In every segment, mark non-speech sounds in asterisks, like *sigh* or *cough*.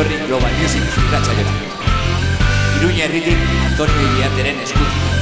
etorri Global Music irratxaiora. Iruña herritik Antonio Iriarteren eskutik.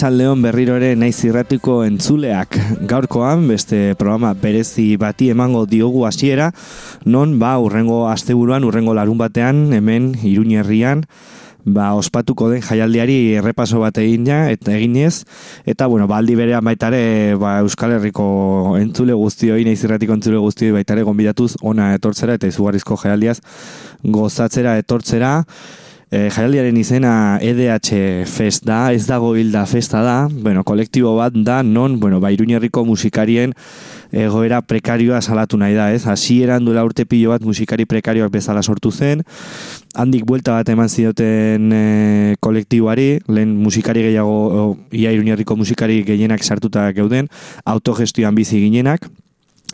Arratxaldeon berriro ere naiz irratiko entzuleak. Gaurkoan beste programa berezi bati emango diogu hasiera. Non ba urrengo asteburuan urrengo larun batean hemen Iruñerrian ba ospatuko den jaialdiari errepaso bat egin ja eta eginez. Eta bueno baldi ba, berean baita ere ba Euskal Herriko entzule guztioi naiz irratiko entzule guztioi baita ere gonbidatuz ona etortzera eta izugarrizko jaialdiaz gozatzera etortzera E, jaialdiaren izena EDH Fest da, ez dago hilda festa da, bueno, kolektibo bat da, non, bueno, bairuñerriko musikarien egoera prekarioa salatu nahi da, ez? Hasieran duela urte pilo bat musikari prekarioak bezala sortu zen, handik buelta bat eman zioten e, kolektiboari, lehen musikari gehiago, o, ia iruñerriko musikari gehienak sartuta geuden, autogestioan bizi ginenak,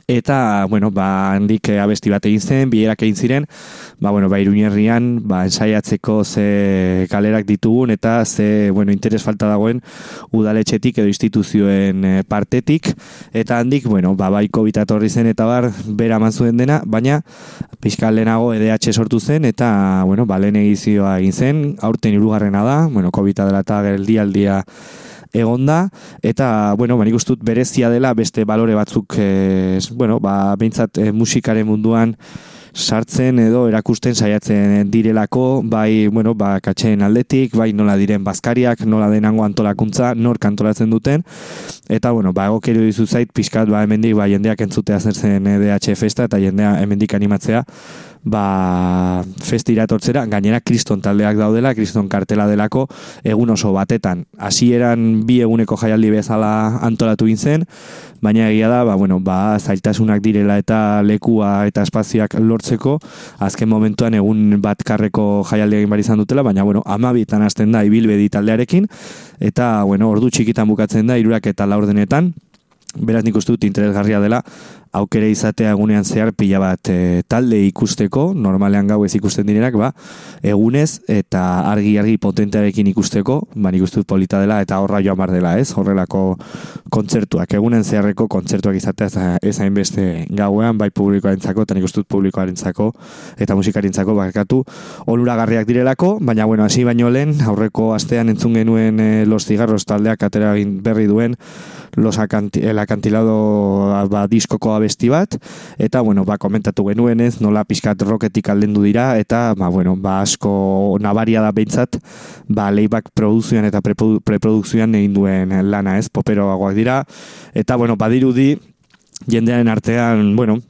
eta, bueno, ba, handik eh, abesti bat egin zen, bilerak egin ziren, ba, bueno, ba, iruñerrian, ba, ensaiatzeko ze kalerak ditugun, eta ze, bueno, interes falta dagoen udaletxetik edo instituzioen eh, partetik, eta handik, bueno, ba, baiko bitatorri zen, eta bar, bera zuen dena, baina, pixka lehenago EDH sortu zen, eta, bueno, ba, lehen egizioa egin zen, aurten irugarrena da, bueno, COVID dela eta geldialdia egonda eta bueno, ba ustut berezia dela beste balore batzuk eh, bueno, ba beintzat eh, musikaren munduan sartzen edo erakusten saiatzen direlako, bai, bueno, ba, katxeen aldetik, bai, nola diren bazkariak, nola denango antolakuntza, nor kantolatzen duten, eta, bueno, ba, egokero dizu zait, pixkat, ba, hemendik, ba, jendeak entzutea zer zen DH Festa, eta jendea hemendik animatzea, ba, festi iratortzera, gainera kriston taldeak daudela, kriston kartela delako, egun oso batetan. Hasieran bi eguneko jaialdi bezala antolatu zen, baina egia da, ba, bueno, ba, zailtasunak direla eta lekua eta espazioak lortzeko, azken momentuan egun bat karreko jaialdi egin izan dutela, baina, bueno, amabitan hasten da ibilbedi taldearekin, eta, bueno, ordu txikitan bukatzen da, irurak eta laurdenetan, beraz nik uste dut interesgarria dela aukere izatea egunean zehar pila bat e, talde ikusteko, normalean gau ez ikusten direnak, ba, egunez eta argi-argi potentearekin ikusteko, ba, nik uste polita dela eta horra joan bar dela, ez? Horrelako kontzertuak, egunen zeharreko kontzertuak izatea ez hainbeste gauean, bai publikoaren zako, eta nik uste publikoaren zako, eta musikaren zako, bakatu, onuragarriak direlako, baina, bueno, hasi baino lehen, aurreko astean entzun genuen e, los cigarros taldeak atera berri duen, los acanti, el acantilado ba, diskoko abesti bat, eta, bueno, ba, komentatu genuenez, nola pixkat roketik aldendu dira, eta, ba, bueno, ba, asko nabaria da behintzat, ba, leibak produzioan eta preprodukzioan egin duen lana, ez, poperoagoak dira, eta, bueno, badirudi, jendearen artean, bueno,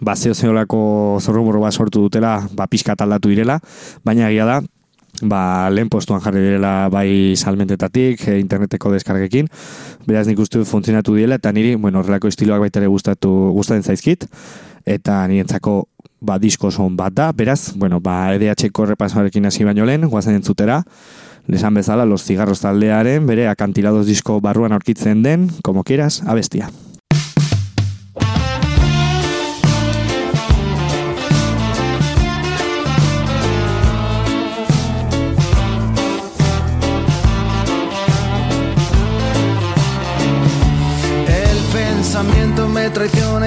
ba, zeo zeolako zorromoro bat sortu dutela, ba, pixkat aldatu direla, baina egia da, ba, lehen postuan jarri direla bai salmentetatik, e, interneteko deskargekin, beraz nik uste funtzionatu diela, eta niri, bueno, horrelako estiloak baita ere gustatu, gustatzen zaizkit, eta nirentzako ba, disko son bat da, beraz, bueno, ba, EDH-ko repasoarekin hasi baino lehen, guazen entzutera, lesan bezala, los cigarros taldearen, bere, akantilados disko barruan aurkitzen den, como quieras, abestia.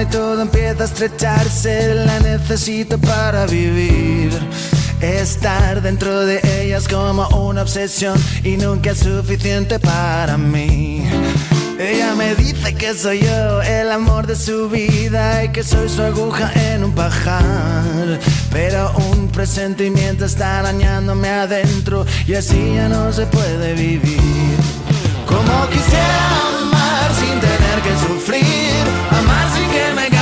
Y todo empieza a estrecharse. La necesito para vivir. Estar dentro de ellas como una obsesión y nunca es suficiente para mí. Ella me dice que soy yo el amor de su vida y que soy su aguja en un pajar. Pero un presentimiento está dañándome adentro y así ya no se puede vivir. Como quisiera amar que sufrir, amar sin que me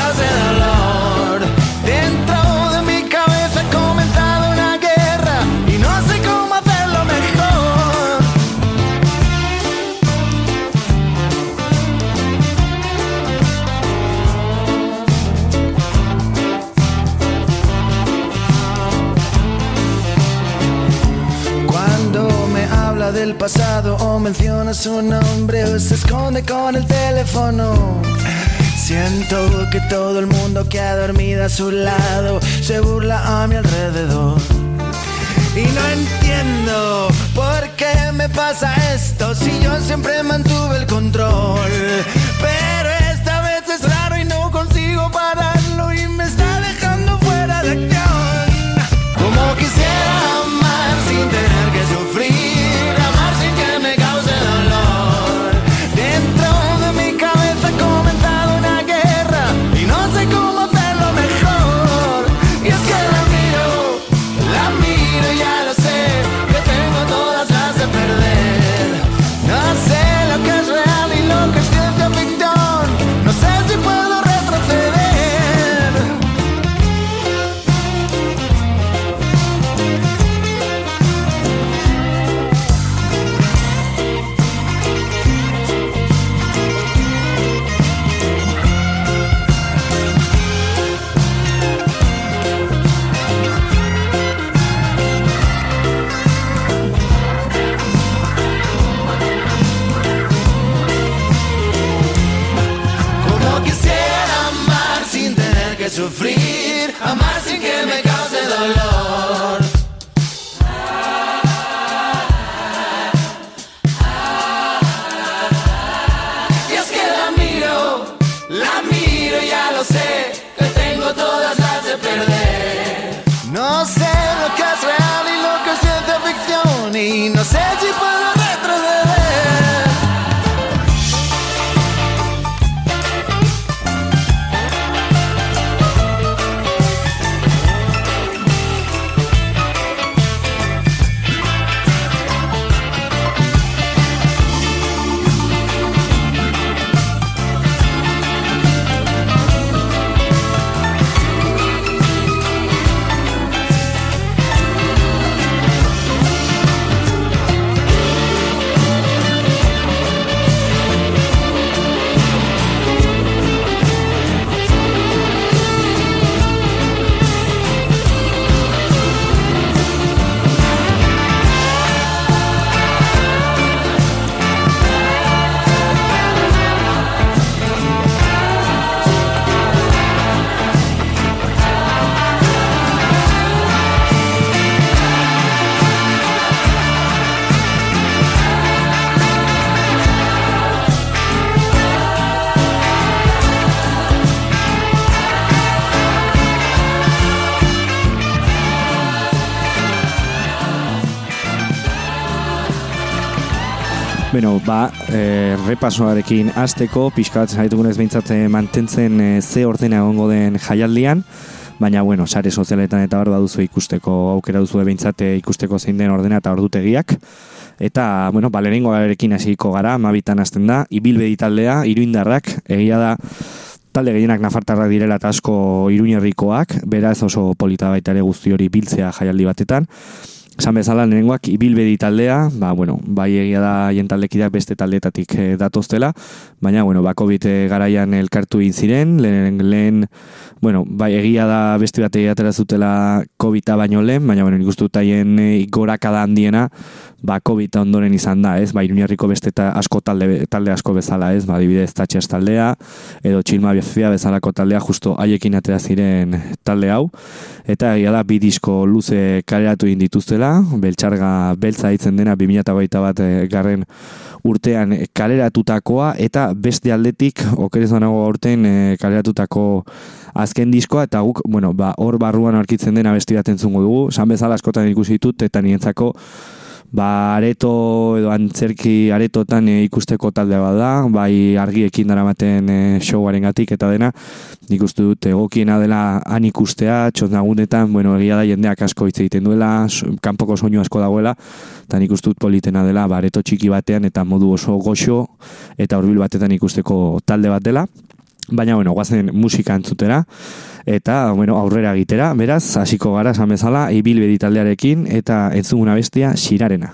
pasado o menciona su nombre o se esconde con el teléfono. Siento que todo el mundo que ha dormido a su lado se burla a mi alrededor. Y no entiendo por qué me pasa esto si yo siempre mantuve el control. Pero esta vez es raro y no consigo pararlo y me está dejando fuera de acción. Beno, ba, e, repasoarekin azteko, pixka bat zaitugunez behintzat eh, mantentzen e, ze ordena egongo den jaialdian, baina, bueno, sare sozialetan eta hor baduzu ikusteko, aukera duzu behintzat ikusteko zein den ordena eta ordutegiak. Eta, bueno, balerengo garekin hasiko gara, mabitan hasten da, ibilbedi taldea, iruindarrak, egia da, talde gehienak nafartarrak direla eta asko iruñerrikoak, beraz oso polita baita ere guzti hori biltzea jaialdi batetan. Esan bezala, lehenengoak ibilbedi taldea, ba, bueno, bai egia da jen taldekideak beste taldetatik e, datoztela, baina, bueno, ba, COVID eh, garaian elkartu egin ziren, lehen, lehen, bueno, bai egia da beste bat egia zutela COVID-a baino lehen, baina, bueno, nik uste dut aien e, gorakada handiena, ba, COVID ondoren izan da, ez, ba, iruñarriko beste eta asko talde, talde asko bezala, ez, ba, dibidez tatxas taldea, edo txilma biafia bezalako taldea, justo haiekin atera ziren talde hau, eta egia da, bi disko luze kaleratu egin dituztela, beltxarga beltza ditzen dena, 2008 bat e, garren urtean kaleratutakoa, eta beste aldetik, okerez banago aurten e, kaleratutako azken diskoa, eta guk, bueno, ba, hor barruan arkitzen dena besti bat entzungo dugu, san bezala askotan ikusi ditut, eta nientzako, ba, areto edo antzerki aretotan e, ikusteko talde bada, bai argiekin daramaten e, showaren gatik eta dena, nik uste dut egokiena dela han ikustea, txotnagunetan, bueno, egia da jendeak asko hitz egiten duela, kanpoko soinu asko dagoela, eta nik uste dut politena dela, ba, areto txiki batean eta modu oso goxo eta horbil batetan ikusteko talde bat dela. Baina, bueno, guazen musika entzutera eta bueno, aurrera egitera, beraz, hasiko gara esan bezala, ibilbedi taldearekin eta entzuguna bestia xirarena.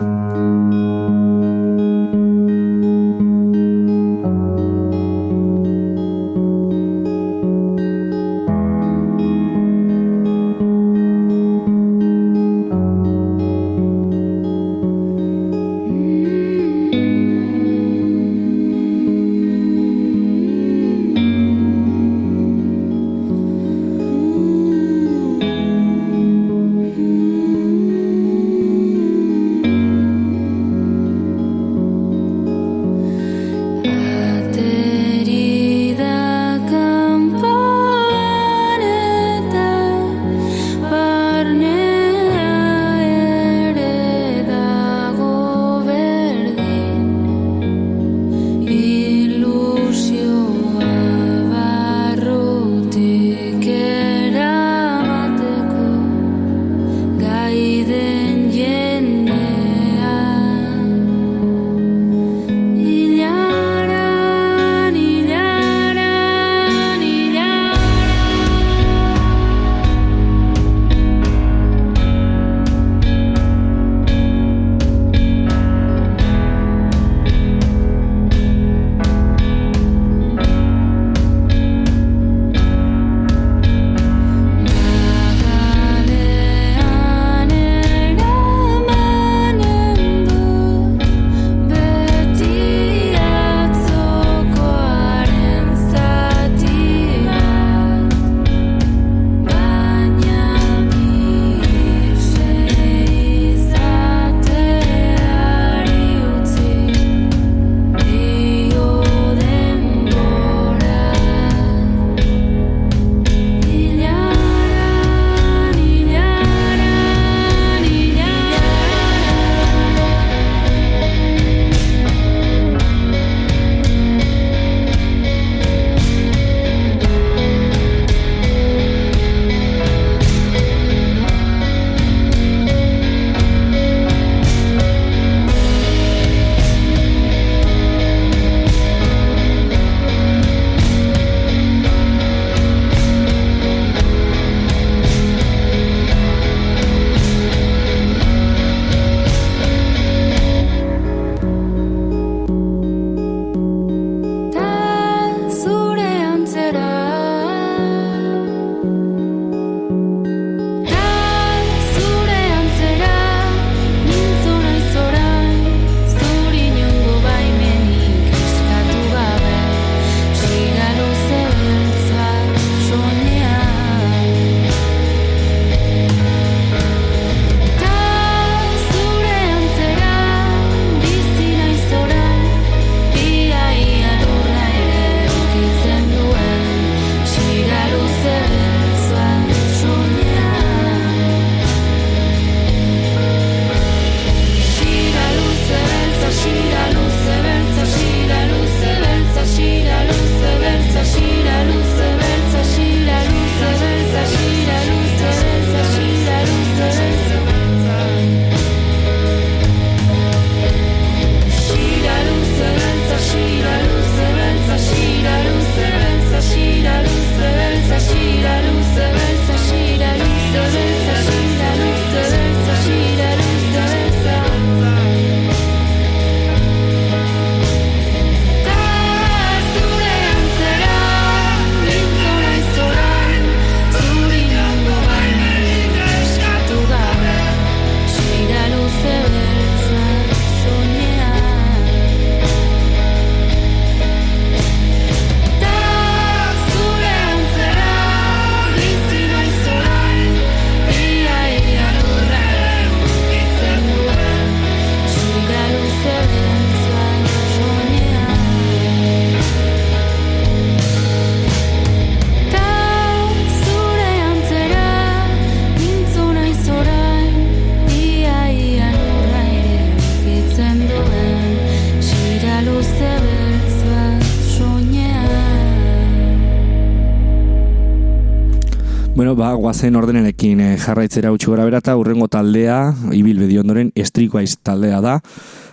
Ba, guazen ordenenekin eh, jarraitzera utxu gara berata, urrengo taldea, ibil ondoren, estrikoaiz taldea da.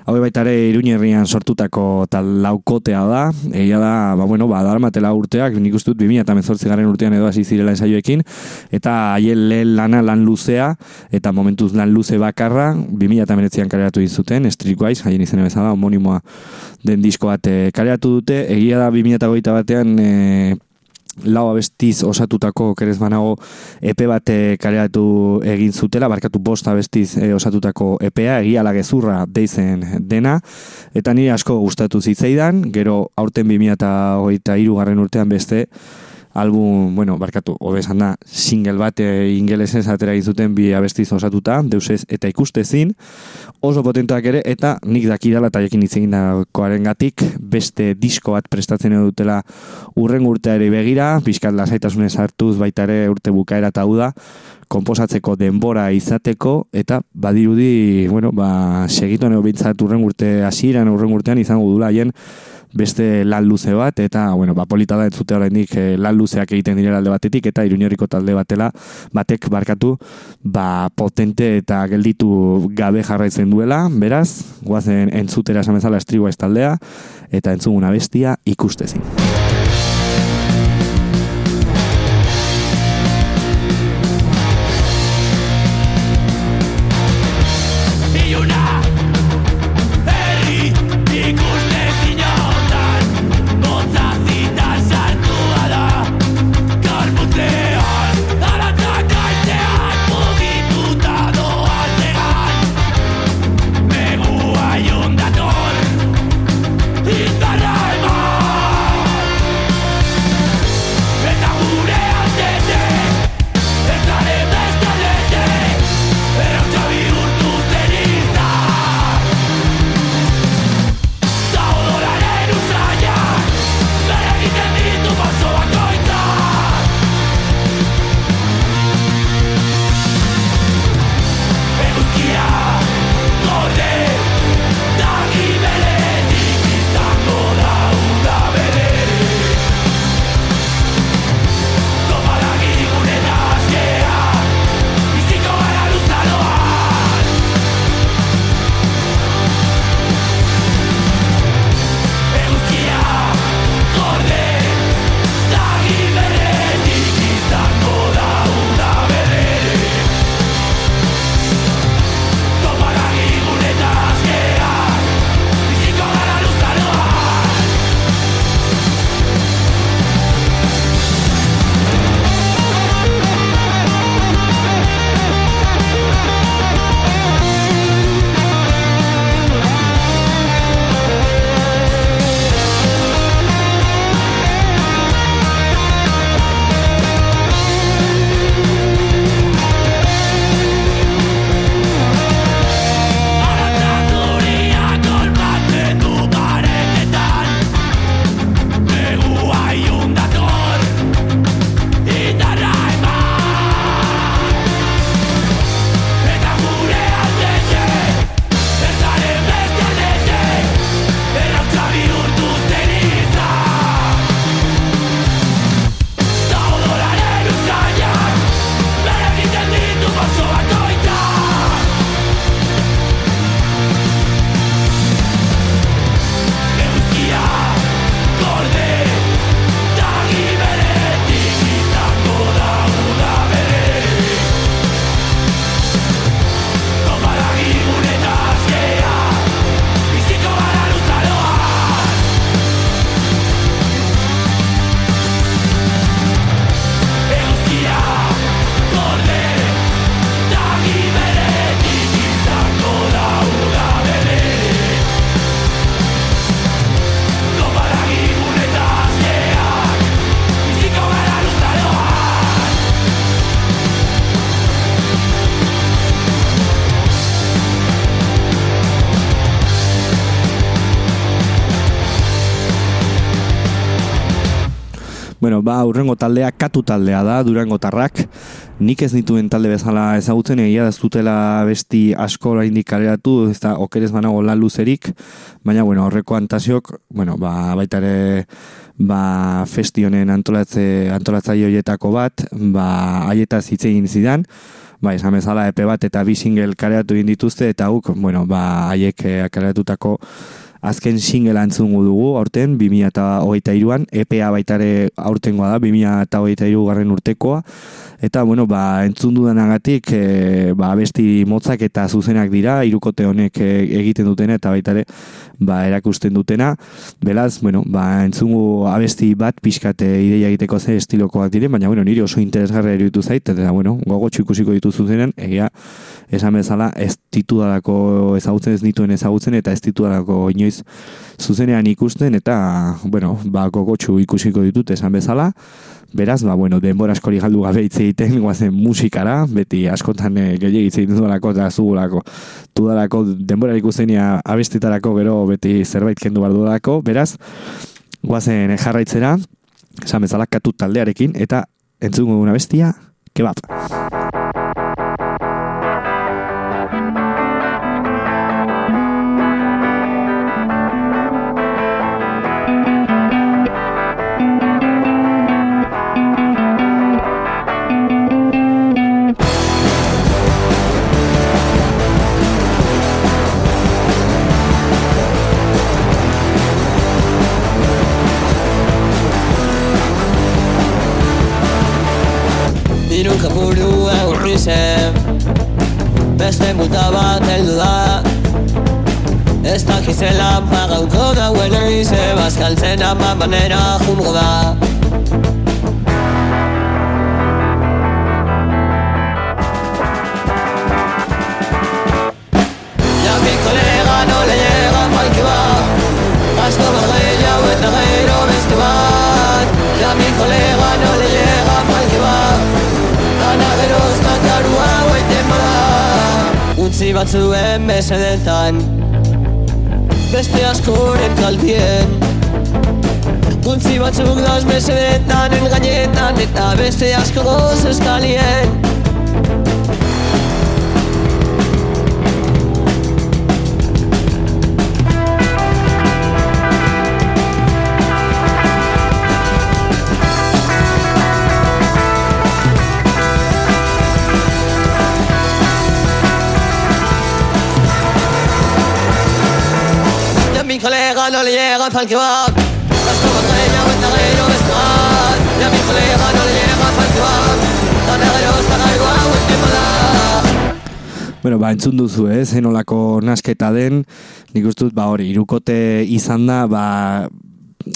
Hau baita ere Iruñerrian sortutako tal laukotea da. Egia da, ba bueno, ba darmatela urteak, nik uste dut 2018 garen urtean edo hasi zirela ensaioekin eta haien lehen lana lan luzea eta momentuz lan luze bakarra 2019an kaleratu dizuten Streetwise, haien izena bezala homonimoa den disko bat eh, kaleratu dute. Egia da 2021 batean e, lau abestiz osatutako kerez banago epe bat kareatu egin zutela, barkatu bost abestiz e, osatutako epea, egia gezurra deizen dena, eta nire asko gustatu zitzaidan, gero aurten 2008 garren urtean beste, album, bueno, barkatu, hobesan da, single bat e, ingelesez atera zuten bi abestiz osatuta, deusez eta ikustezin, oso potentoak ere, eta nik dakidala eta jekin itzegin gatik, beste disko bat prestatzen dutela urren urteare begira, pixkat lasaitasunez hartuz baita ere urte bukaera eta da, komposatzeko denbora izateko, eta badirudi, bueno, ba, segitu bintzat urren urte hasieran urren urtean izango dula, haien, beste lan luze bat, eta, bueno, ba, polita da entzute oraindik e, lan luzeak egiten direla alde batetik, eta iruñoriko talde batela, batek barkatu, ba, potente eta gelditu gabe jarraitzen duela, beraz, guazen entzutera esamezala estrigua ez taldea, eta entzuguna bestia ikustezin. Urrengo taldea katu taldea da, durango tarrak. Nik ez dituen talde bezala ezagutzen, egia da zutela besti asko oraindik kaleratu, ez da okerez banago lan luzerik, baina, bueno, horreko antasiok, bueno, ba, baita ere ba, festionen antolatze, antolatzaile horietako bat, ba, aietaz hitz egin zidan, ba, esan bezala epe bat eta bi single kareatu dituzte, eta guk, bueno, ba, haiek eh, kareatutako azken single antzungu dugu, aurten, 2008an, EPA baitare aurtengoa da, 2008 garren urtekoa, Eta, bueno, ba, entzun dudanagatik, e, ba, besti motzak eta zuzenak dira, irukote honek e, egiten dutena eta baita ere, ba, erakusten dutena. Belaz, bueno, ba, entzungu abesti bat pixkate ideia egiteko ze estilokoak dire, baina, bueno, niri oso interesgarra eruditu zait, eta, bueno, gogo ikusiko ditu zuzenen, egia, esan bezala, ez titudalako ezagutzen ez nituen ezagutzen, eta ez titudalako inoiz zuzenean ikusten, eta, bueno, ba, gogo ikusiko ditut esan bezala, Beraz, ba, bueno, denbora askori galdu gabe hitz egiten, *laughs* guazen musikara, beti askotan e, gehiagitz egiten dudalako eta zugulako. Tudalako denbora ikustenia abestitarako gero beti zerbait kendu bar dudalako. Beraz, guazen jarraitzera, esan bezala katu taldearekin, eta entzungo duna bestia, kebab. Mesedetan Beste askoren kaltien Utzi batzuk dauz mesedetan engainetan Eta beste asko goz eskalien gero besmat Y a mi colega no le llega pa'l kebab La negro está gaigua o Bueno, ba, entzun duzu, ez, eh? zenolako nasketa den, nik ustut, ba, hori, irukote izan da, ba,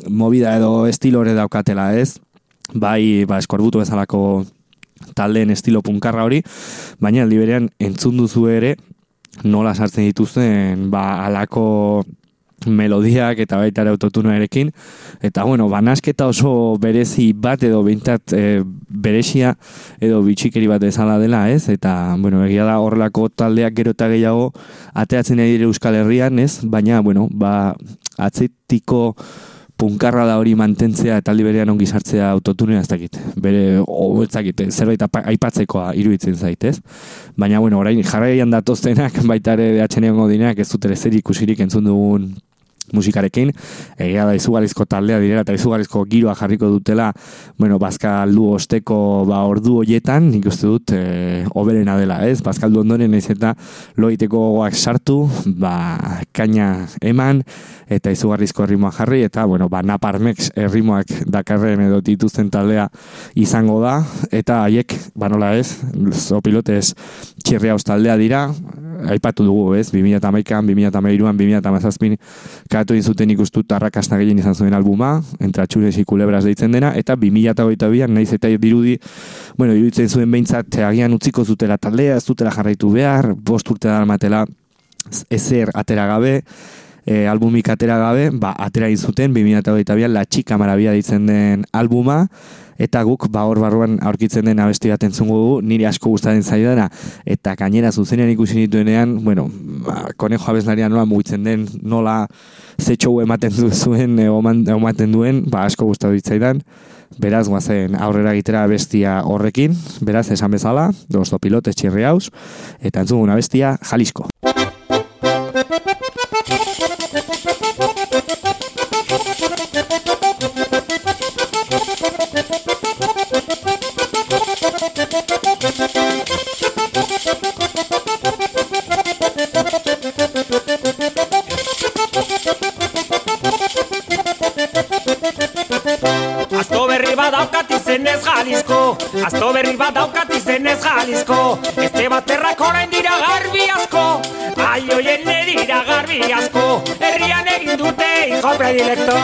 movida edo estilore daukatela, ez? Bai, ba, eskorbutu bezalako taldeen estilo punkarra hori, baina aldi berean entzun duzu ere, nola sartzen dituzten, ba, alako melodiak eta baita ere autotunarekin eta bueno, banasketa oso berezi bat edo bintat e, beresia edo bitxikeri bat ezala dela, ez? Eta, bueno, egia da horrelako taldeak gero eta gehiago ateatzen dire Euskal Herrian, ez? Baina, bueno, ba, atzetiko punkarra da hori mantentzea eta aldi berean ongi sartzea autotune ez dakit. Bere, o, ez dakit, zerbait aipatzekoa iruditzen zaitez. Baina, bueno, orain jarraian datoztenak baita ere dehatxenean godinak ez dut zer ikusirik entzun dugun musikarekin, egia da izugarrizko taldea direla eta izugarrizko giroa jarriko dutela, bueno, bazkaldu osteko ba, ordu hoietan, nik uste dut, e, oberena dela, ez? Bazkaldu ondoren ez eta loiteko gogoak sartu, ba, kaina eman, eta izugarrizko errimoa jarri, eta, bueno, ba, naparmex errimoak dakarren edo dituzten taldea izango da, eta haiek, ba, nola ez, zo pilotez txirria taldea dira, aipatu dugu, ez? 2008an, 2008an, 2008an, katu zuten ikustut arrakasta gehien izan zuen albuma, entra txures ikulebras deitzen dena, eta 2008an, naiz eta dirudi, bueno, iruditzen zuen behintzat, agian utziko zutela taldea, ez zutela jarraitu behar, bost urte da matela ezer atera gabe, e, albumik atera gabe, ba, atera izuten, 2008an, la txika marabia ditzen den albuma, eta guk ba hor barruan aurkitzen den abesti bat entzungo dugu, niri asko gustatzen zaidana eta gainera zuzenean ikusi dituenean, bueno, ba, konejo abeslaria nola mugitzen den, nola zetxo ematen du zuen, ematen duen, ba asko gustatu ditzaidan. Beraz, guazen aurrera gitera bestia horrekin, beraz, esan bezala, dozto pilote txirri hauz, eta entzuguna bestia, Jalisco. Berri bat daukat izenez Jalisco Este baterrak orain dira garbi asko. Ai dira garbi asko. Herrian egin dute hijo predilecto.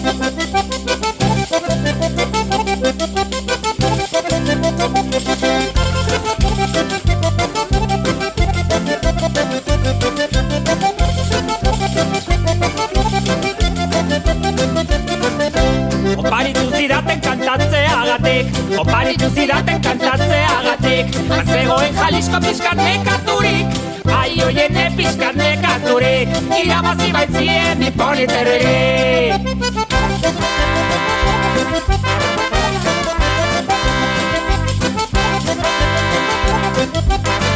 Oparitu kantatzeagatik Atzegoen jalisko pizkat nekaturik Ai oien pizkat nekaturik Irabazi baitzien ipoliterrerik Etxerako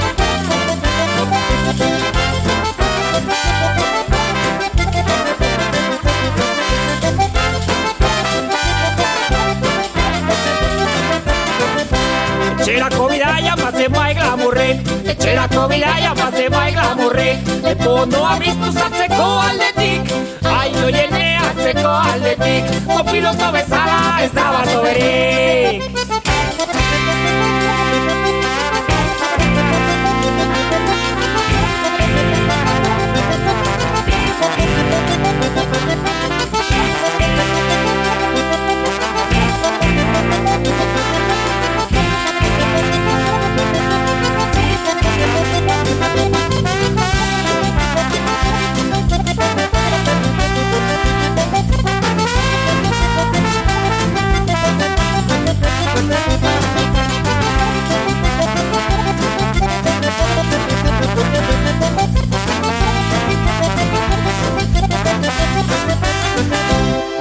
bidaia pase bai glamurrik Etxerako bidaia pase bai glamurrik Lepo ondoa biztu zatzeko aldetik. Ai oien atzeko aldetik. Kopiloto bezala ez da bat oberik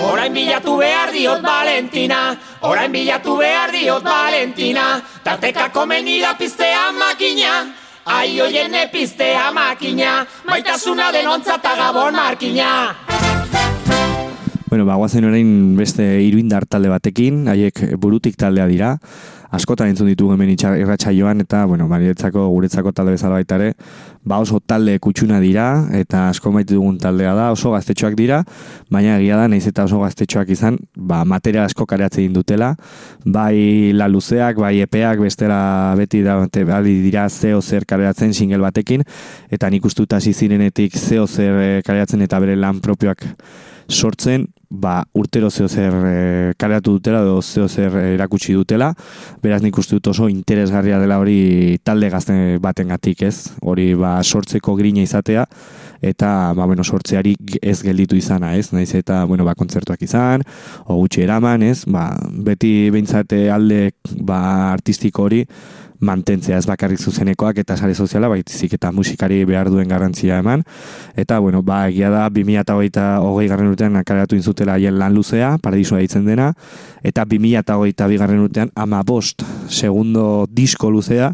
Orain bilatu behar diot Valentina Orain bilatu behar diot Valentina. Tarteka komeni da piztea makina Ai oien piztea makina. Maitasuna denontza eta gabon markina. Bueno, ba, guazen orain beste iruindar talde batekin, haiek burutik taldea dira, askotan entzun ditugu hemen irratsaioan eta, bueno, mariretzako, guretzako talde bezala baita ere, ba oso talde kutsuna dira, eta asko maite dugun taldea da, oso gaztetxoak dira, baina egia da, naiz eta oso gaztetxoak izan, ba, materia asko kareatze egin dutela, bai la luzeak, bai epeak, bestera beti da, bali dira zeo zer kareatzen single batekin, eta nik hasi zirenetik zeo zer eh, kareatzen eta bere lan propioak sortzen, ba, urtero zeo zer e, kareatu dutela edo zeo zer erakutsi dutela, beraz nik uste dut oso interesgarria dela hori talde gazte batengatik ez, hori ba, sortzeko grina izatea, eta ba, bueno, sortzeari ez gelditu izana, ez? Naiz eta bueno, ba, kontzertuak izan, o gutxi eraman, ez? Ba, beti behintzate alde ba, artistiko hori mantentzea ez bakarrik zuzenekoak eta sare soziala baizik eta musikari behar duen garrantzia eman. Eta bueno ba egia da 2020 garren urtean kaleratu inzutela haien lan luzea paradisua deitzen dena. Eta 2022 garren urtean ama bost segundo disko luzea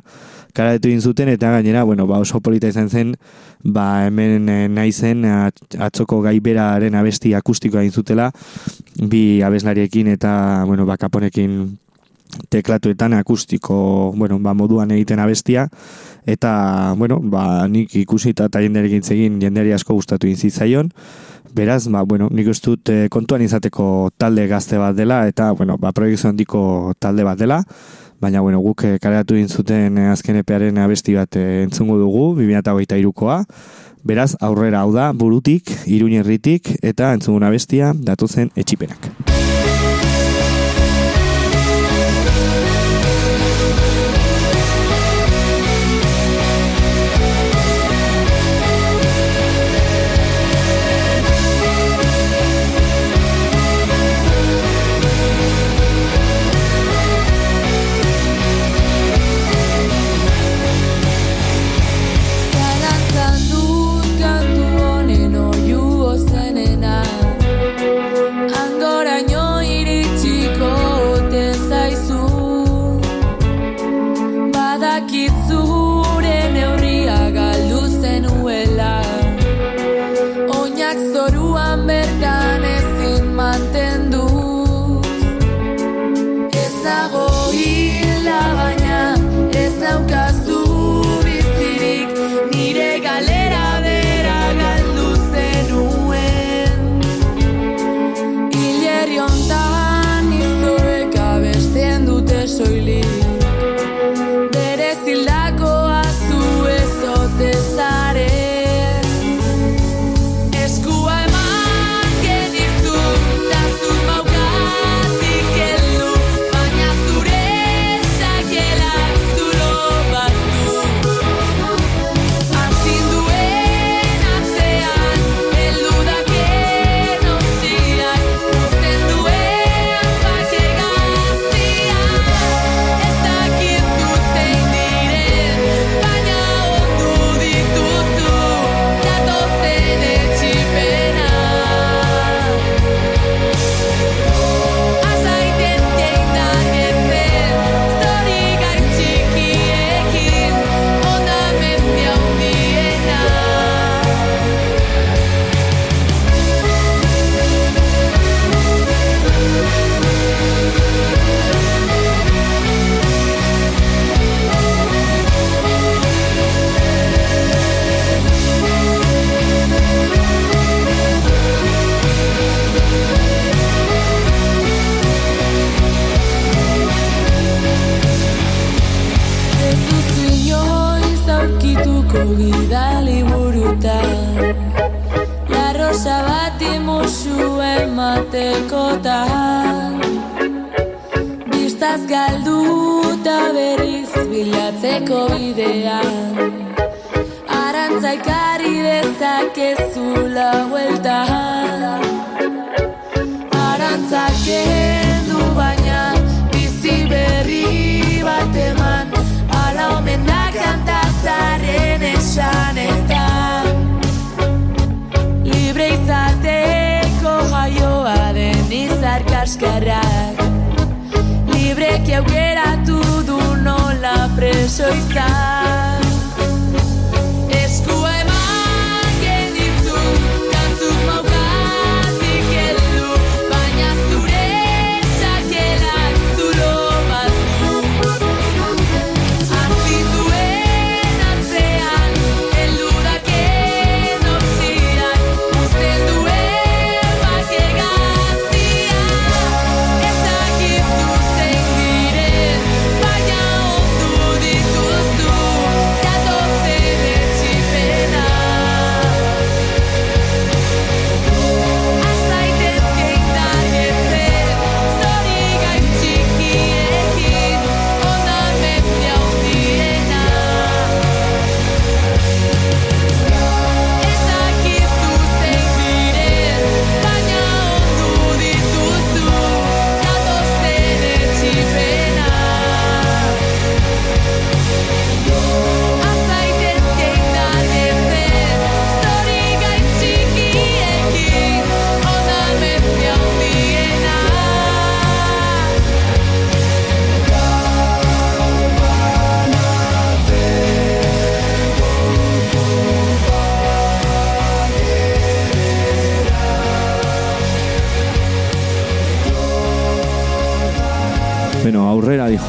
kaleratu egin zuten. Eta gainera bueno ba oso polita izan zen ba hemen eh, naizen at- atzoko gaiberaren abesti akustikoa egin zutela bi abeslariekin eta bueno ba kaponekin teklatuetan akustiko, bueno, ba, moduan egiten abestia, eta, bueno, ba, nik ikusita eta jenderekin egin jenderi asko gustatu egin zitzaion, beraz, ba, bueno, nik uste dut eh, kontuan izateko talde gazte bat dela, eta, bueno, ba, proiektu handiko talde bat dela, baina, bueno, guk eh, kaleratu egin zuten eh, azken epearen abesti bat entzungo dugu, 2008koa, beraz, aurrera hau da, burutik, iruñerritik, eta entzungun abestia, datozen etxipenak. Gidali burutan La rosa bat imusu ematekotan. Bistaz galduta berriz bilatzeko bidean Arantzaikari dezakezula hueltan esanetan Libre izateko jaioa den izar kaskarrak. Libreki aukeratu du nola preso izan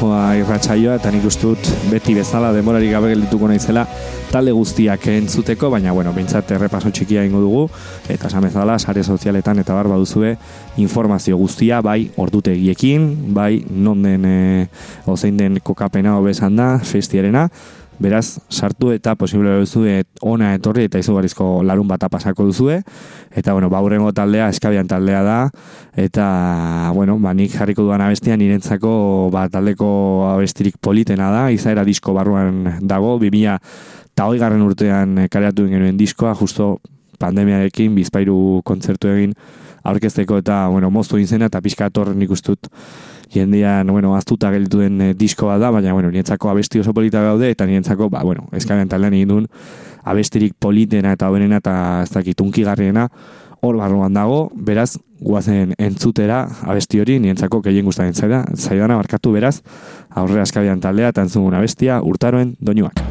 dijoa irratsaioa eta nik uste dut beti bezala denborarik gabe geldituko naizela talde guztiak entzuteko, baina bueno, behintzat errepaso txikia ingo dugu eta esan bezala sare sozialetan eta bar baduzue informazio guztia bai ordutegiekin, bai non den e, ozein den kokapena hobesan da, festiarena, Beraz, sartu eta posible duzue ona etorri eta izugarrizko larun bata pasako duzue. Eta, bueno, baurrengo taldea, eskabian taldea da. Eta, bueno, ba, nik jarriko duan abestia nirentzako ba, taldeko abestirik politena da. Izaera disko barruan dago, 2000 eta hoi garren urtean kareatu genuen diskoa, justo pandemiarekin bizpairu kontzertu egin aurkezteko eta, bueno, moztu izena eta pixka ator nik ustut jendean, bueno, aztuta gelditu den eh, diskoa da, baina, bueno, nientzako abesti oso polita gaude, eta nientzako, ba, bueno, eskabean taldean egin duen abestirik politena eta hoberena eta ez dakit unkigarriena, hor barruan dago, beraz, guazen entzutera abesti hori, nientzako gehien guztaren zaida, zaidana barkatu beraz, aurre askabian taldea, eta entzugun abestia, urtaroen doinuak.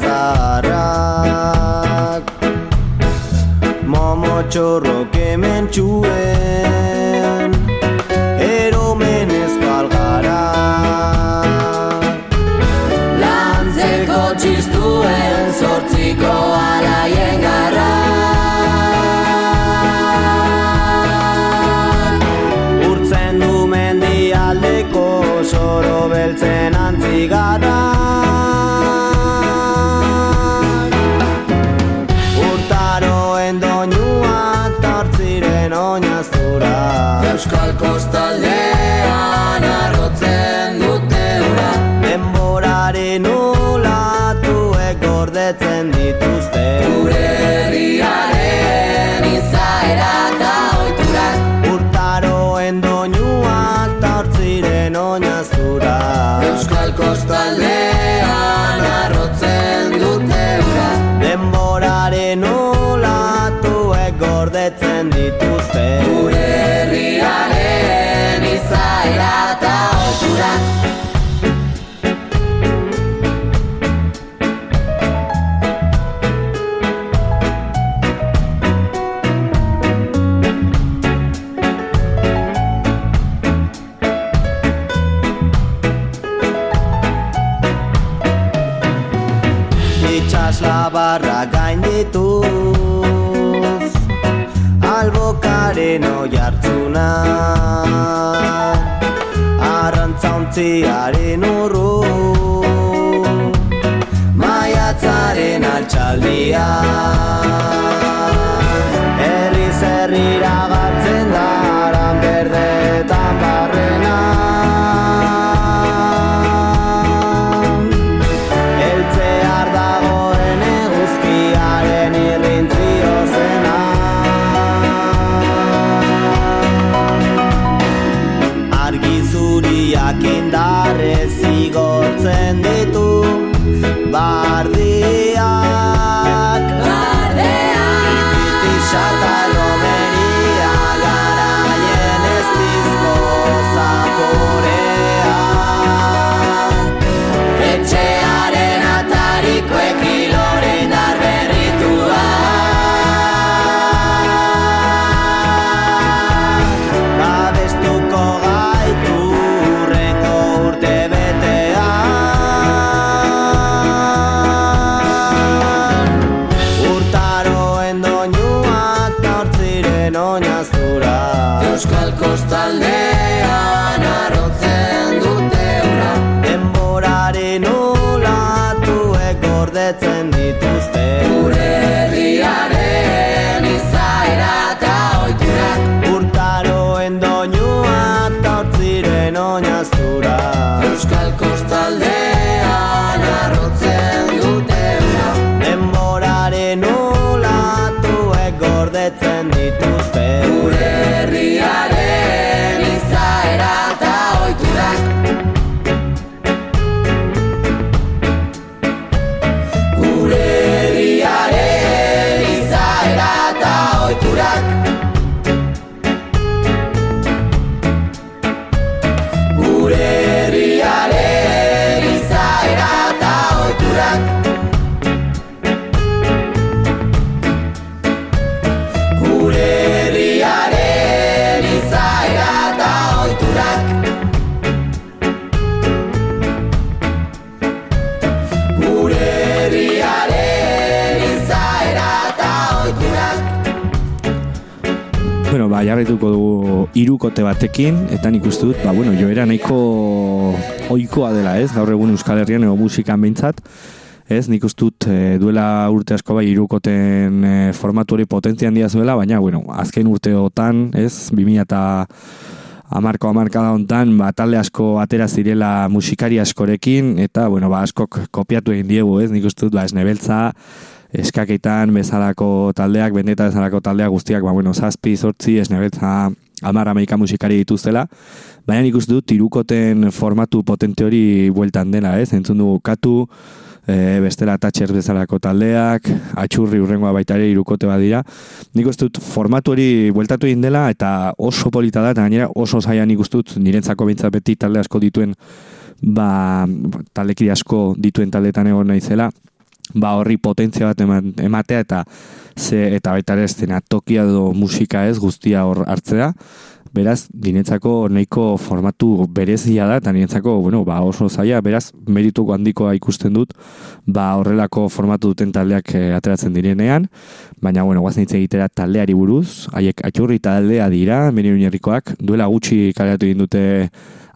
Zaharrak Momo txorrok hemen txuen Eromenezko algarak Lantzeko txistuen zortziko alaien garra. Urtzen du mendialdeko soro beltzen antzigarra dugu irukote batekin, eta nik uste dut, ba, bueno, joera nahiko oikoa dela, ez? Gaur egun Euskal Herrian ego musikan behintzat, ez? Nik uste dut e, duela urte asko bai irukoten e, formatu hori potentzia handia zuela, baina, bueno, azken urteotan, ez? 2000 eta amarko amarkada hontan, ba, talde asko atera zirela musikari askorekin, eta, bueno, ba, askok kopiatu egin diegu, ez? Nik uste dut, ba, esnebeltza, eskaketan bezalako taldeak, bendeta bezalako taldeak guztiak, ba, bueno, zazpi, zortzi, esnebeltza, amar amaika musikari dituztela, baina nik dut irukoten formatu potente hori bueltan dela, ez? Entzun dugu katu, e, bestela Thatcher bezalako taldeak, atxurri urrengoa baita ere irukote badira. Nik dut formatu hori bueltatu egin dela eta oso polita da, eta gainera oso zaila nik dut nirentzako behintzat beti talde asko dituen ba, taldekide asko dituen taldetan egon naizela, ba horri potentzia bat ematea eta ze eta baita ere estena tokia edo musika ez guztia hor hartzea. Beraz, niretzako nahiko formatu berezia da, eta niretzako, bueno, ba oso zaila, beraz, merituko handikoa ikusten dut, ba horrelako formatu duten taldeak eh, ateratzen direnean, baina, bueno, guazen hitz egitera taldeari buruz, haiek atxurri taldea dira, meni oinerrikoak, duela gutxi kaleratu egin dute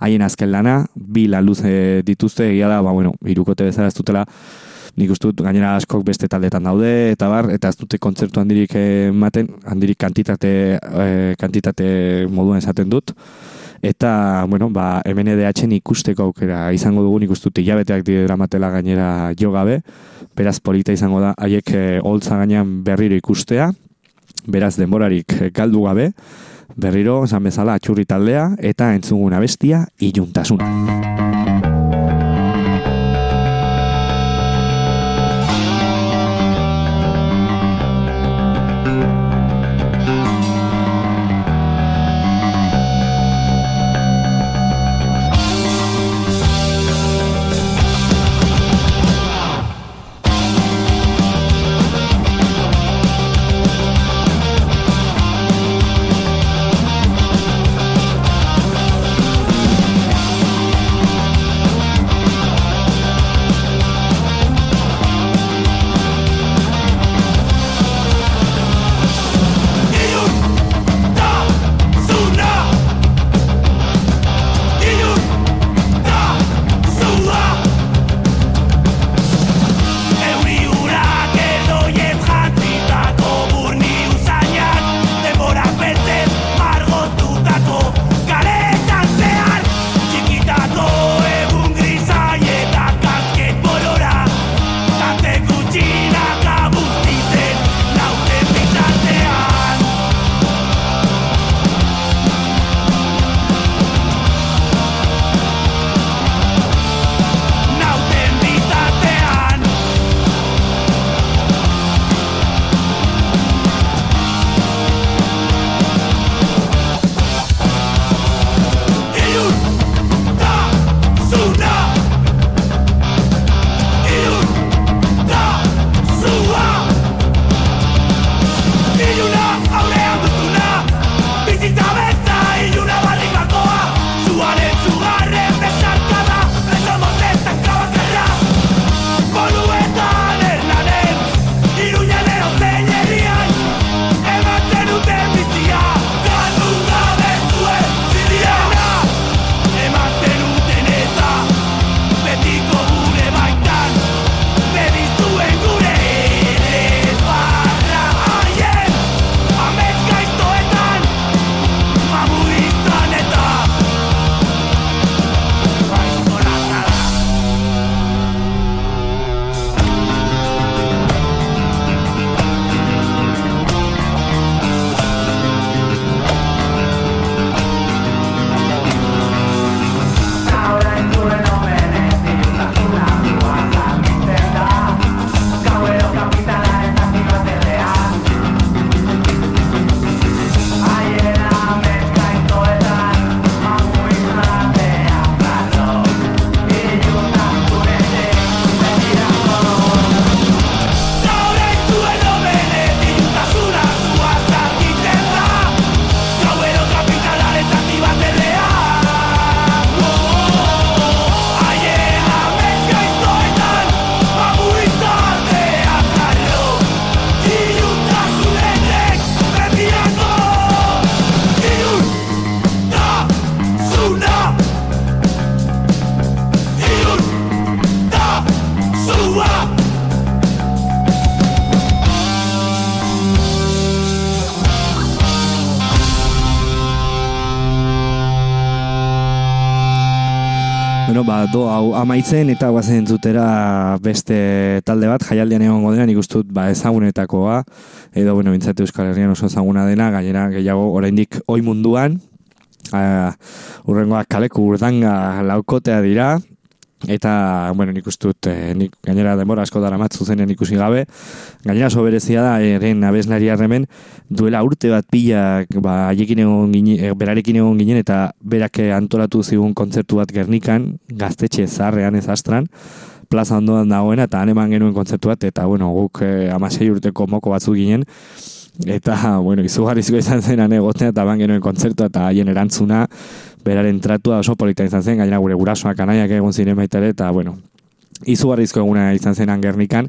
haien azken lana, bi lan luze dituzte, egia da, ba, bueno, irukote bezala ez dutela, nik uste dut gainera askok beste taldetan daude eta bar eta ez dute kontzertu handirik ematen handirik kantitate eh, kantitate moduan esaten dut. Eta bueno ba MNDH-en ikusteko aukera izango dugu nik uste dut hilabeteak dramatela gainera jo gabe. Beraz polita izango da haiek eh, holtza gainean berriro ikustea. Beraz denborarik eh, galdu gabe. Berriro esan bezala atxurri taldea eta entzuguna bestia iluntasuna. Bueno, ba, do hau amaitzen eta guazen entzutera beste talde bat, jaialdian egongo dena, nik ustut ba, ezagunetakoa, edo, bueno, bintzate Euskal Herrian oso ezaguna dena, gainera gehiago oraindik oi munduan, uh, urrengoak kaleku urdanga laukotea dira, eta, bueno, nik ustut, eh, nik gainera denbora asko dara zenen ikusi gabe, gainera soberezia da, eren abeslari harremen, duela urte bat pila, ba, haiekin egon ginen, eh, berarekin egon ginen, eta berak eh, antolatu zigun kontzertu bat gernikan, gaztetxe zarrean ez astran, plaza ondoan dagoena, eta han eman genuen kontzertu bat, eta, bueno, guk eh, amasei urteko moko batzu ginen, eta, bueno, izugarrizko izan zenan egotea, eta ban genuen kontzertua, eta haien erantzuna, beraren tratua oso polita izan zen, gainera gure gurasoak anaiak egon ziren baita ere, eta, bueno, izugarrizko eguna izan zenan gernikan,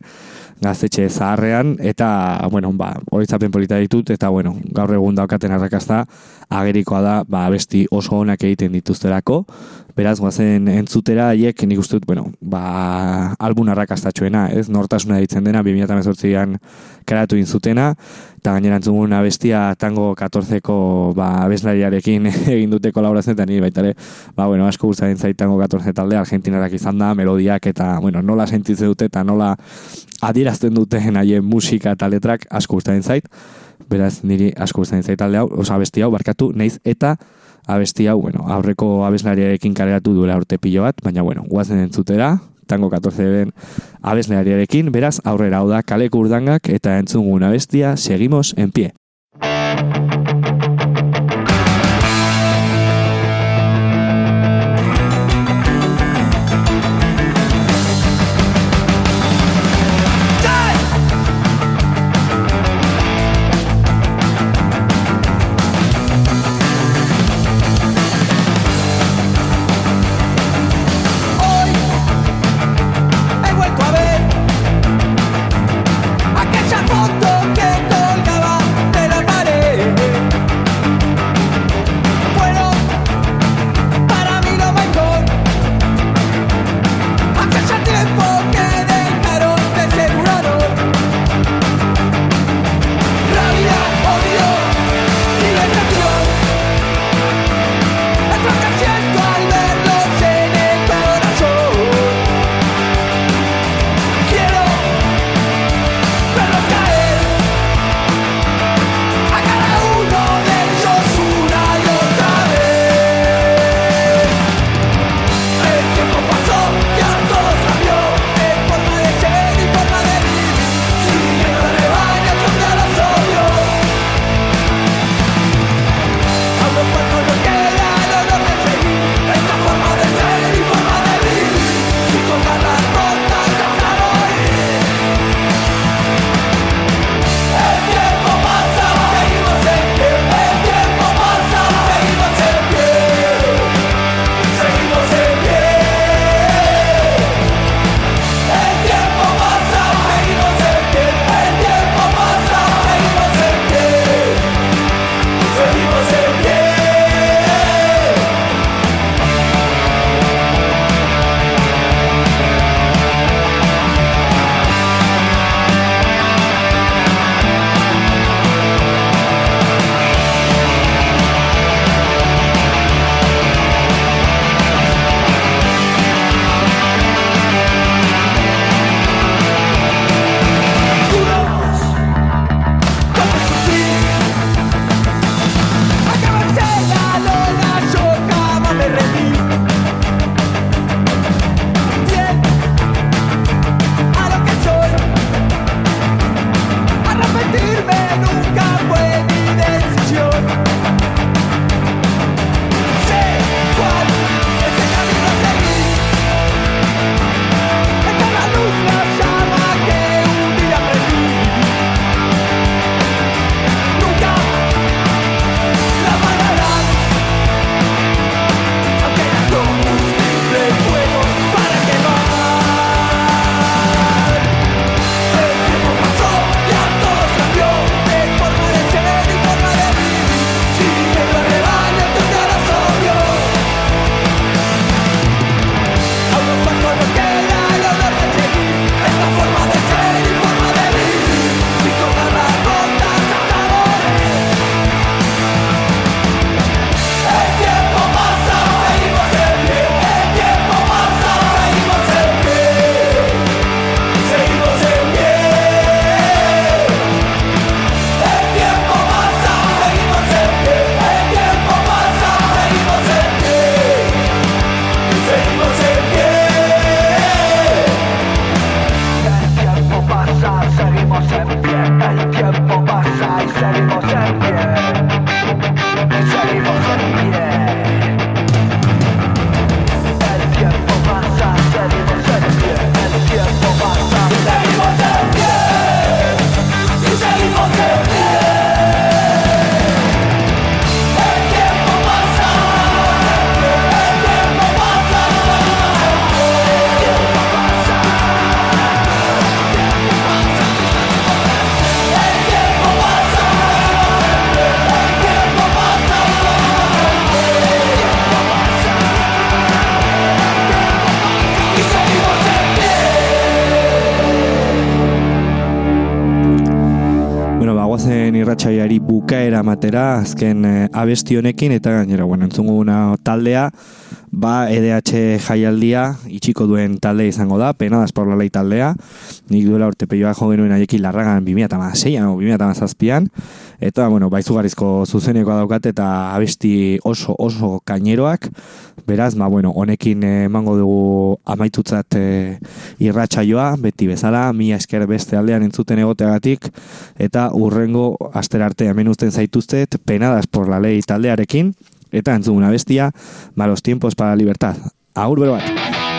gaztetxe zaharrean, eta, bueno, ba, horitzapen polita ditut, eta, bueno, gaur egun daukaten arrakazta, agerikoa da, ba, besti oso onak egiten dituzterako, beraz, guazen entzutera, haiek nik uste dut, bueno, ba, albun arrakastatxoena, ez, nortasuna ditzen dena, 2018an karatu inzutena, eta gainera entzugun abestia tango 14ko ba, abeslariarekin *laughs* egin dute kolaborazioa, eta nire baita ere, ba, bueno, asko gustatzen zait tango 14 talde, argentinarak izan da, melodiak, eta, bueno, nola sentitzen dute, eta nola adierazten duten haien musika eta letrak asko gustatzen zait, beraz, niri asko gustatzen zait talde hau, osa abesti hau, barkatu, neiz, eta abesti hau, bueno, aurreko abeslariarekin kaleratu duela urte pilo bat, baina, bueno, guazen entzutera, tango 14 den abeslariarekin, beraz, aurrera hau da kaleko urdangak eta entzungun abestia, seguimos en pie. Bukaera matera, azken eh, abesti honekin, eta gainera, bueno, entzungu una taldea, ba, EDH jaialdia, itxiko duen talde izango da, penadas por la ley taldea, nik duela urte peioa jo genuen aiekin larragan 2006an, o 2006an, eta, bueno, baizugarizko zuzeneko daukat, eta abesti oso, oso kaineroak, beraz, ba, bueno, honekin emango dugu amaitutzat eh, irratsaioa beti bezala, mila esker beste aldean entzuten egoteagatik, eta urrengo asterarte hemen uzten zaituztet, penadas por la ley taldearekin, eta entzuguna bestia, malos tiempos para libertad. Agur bero bat!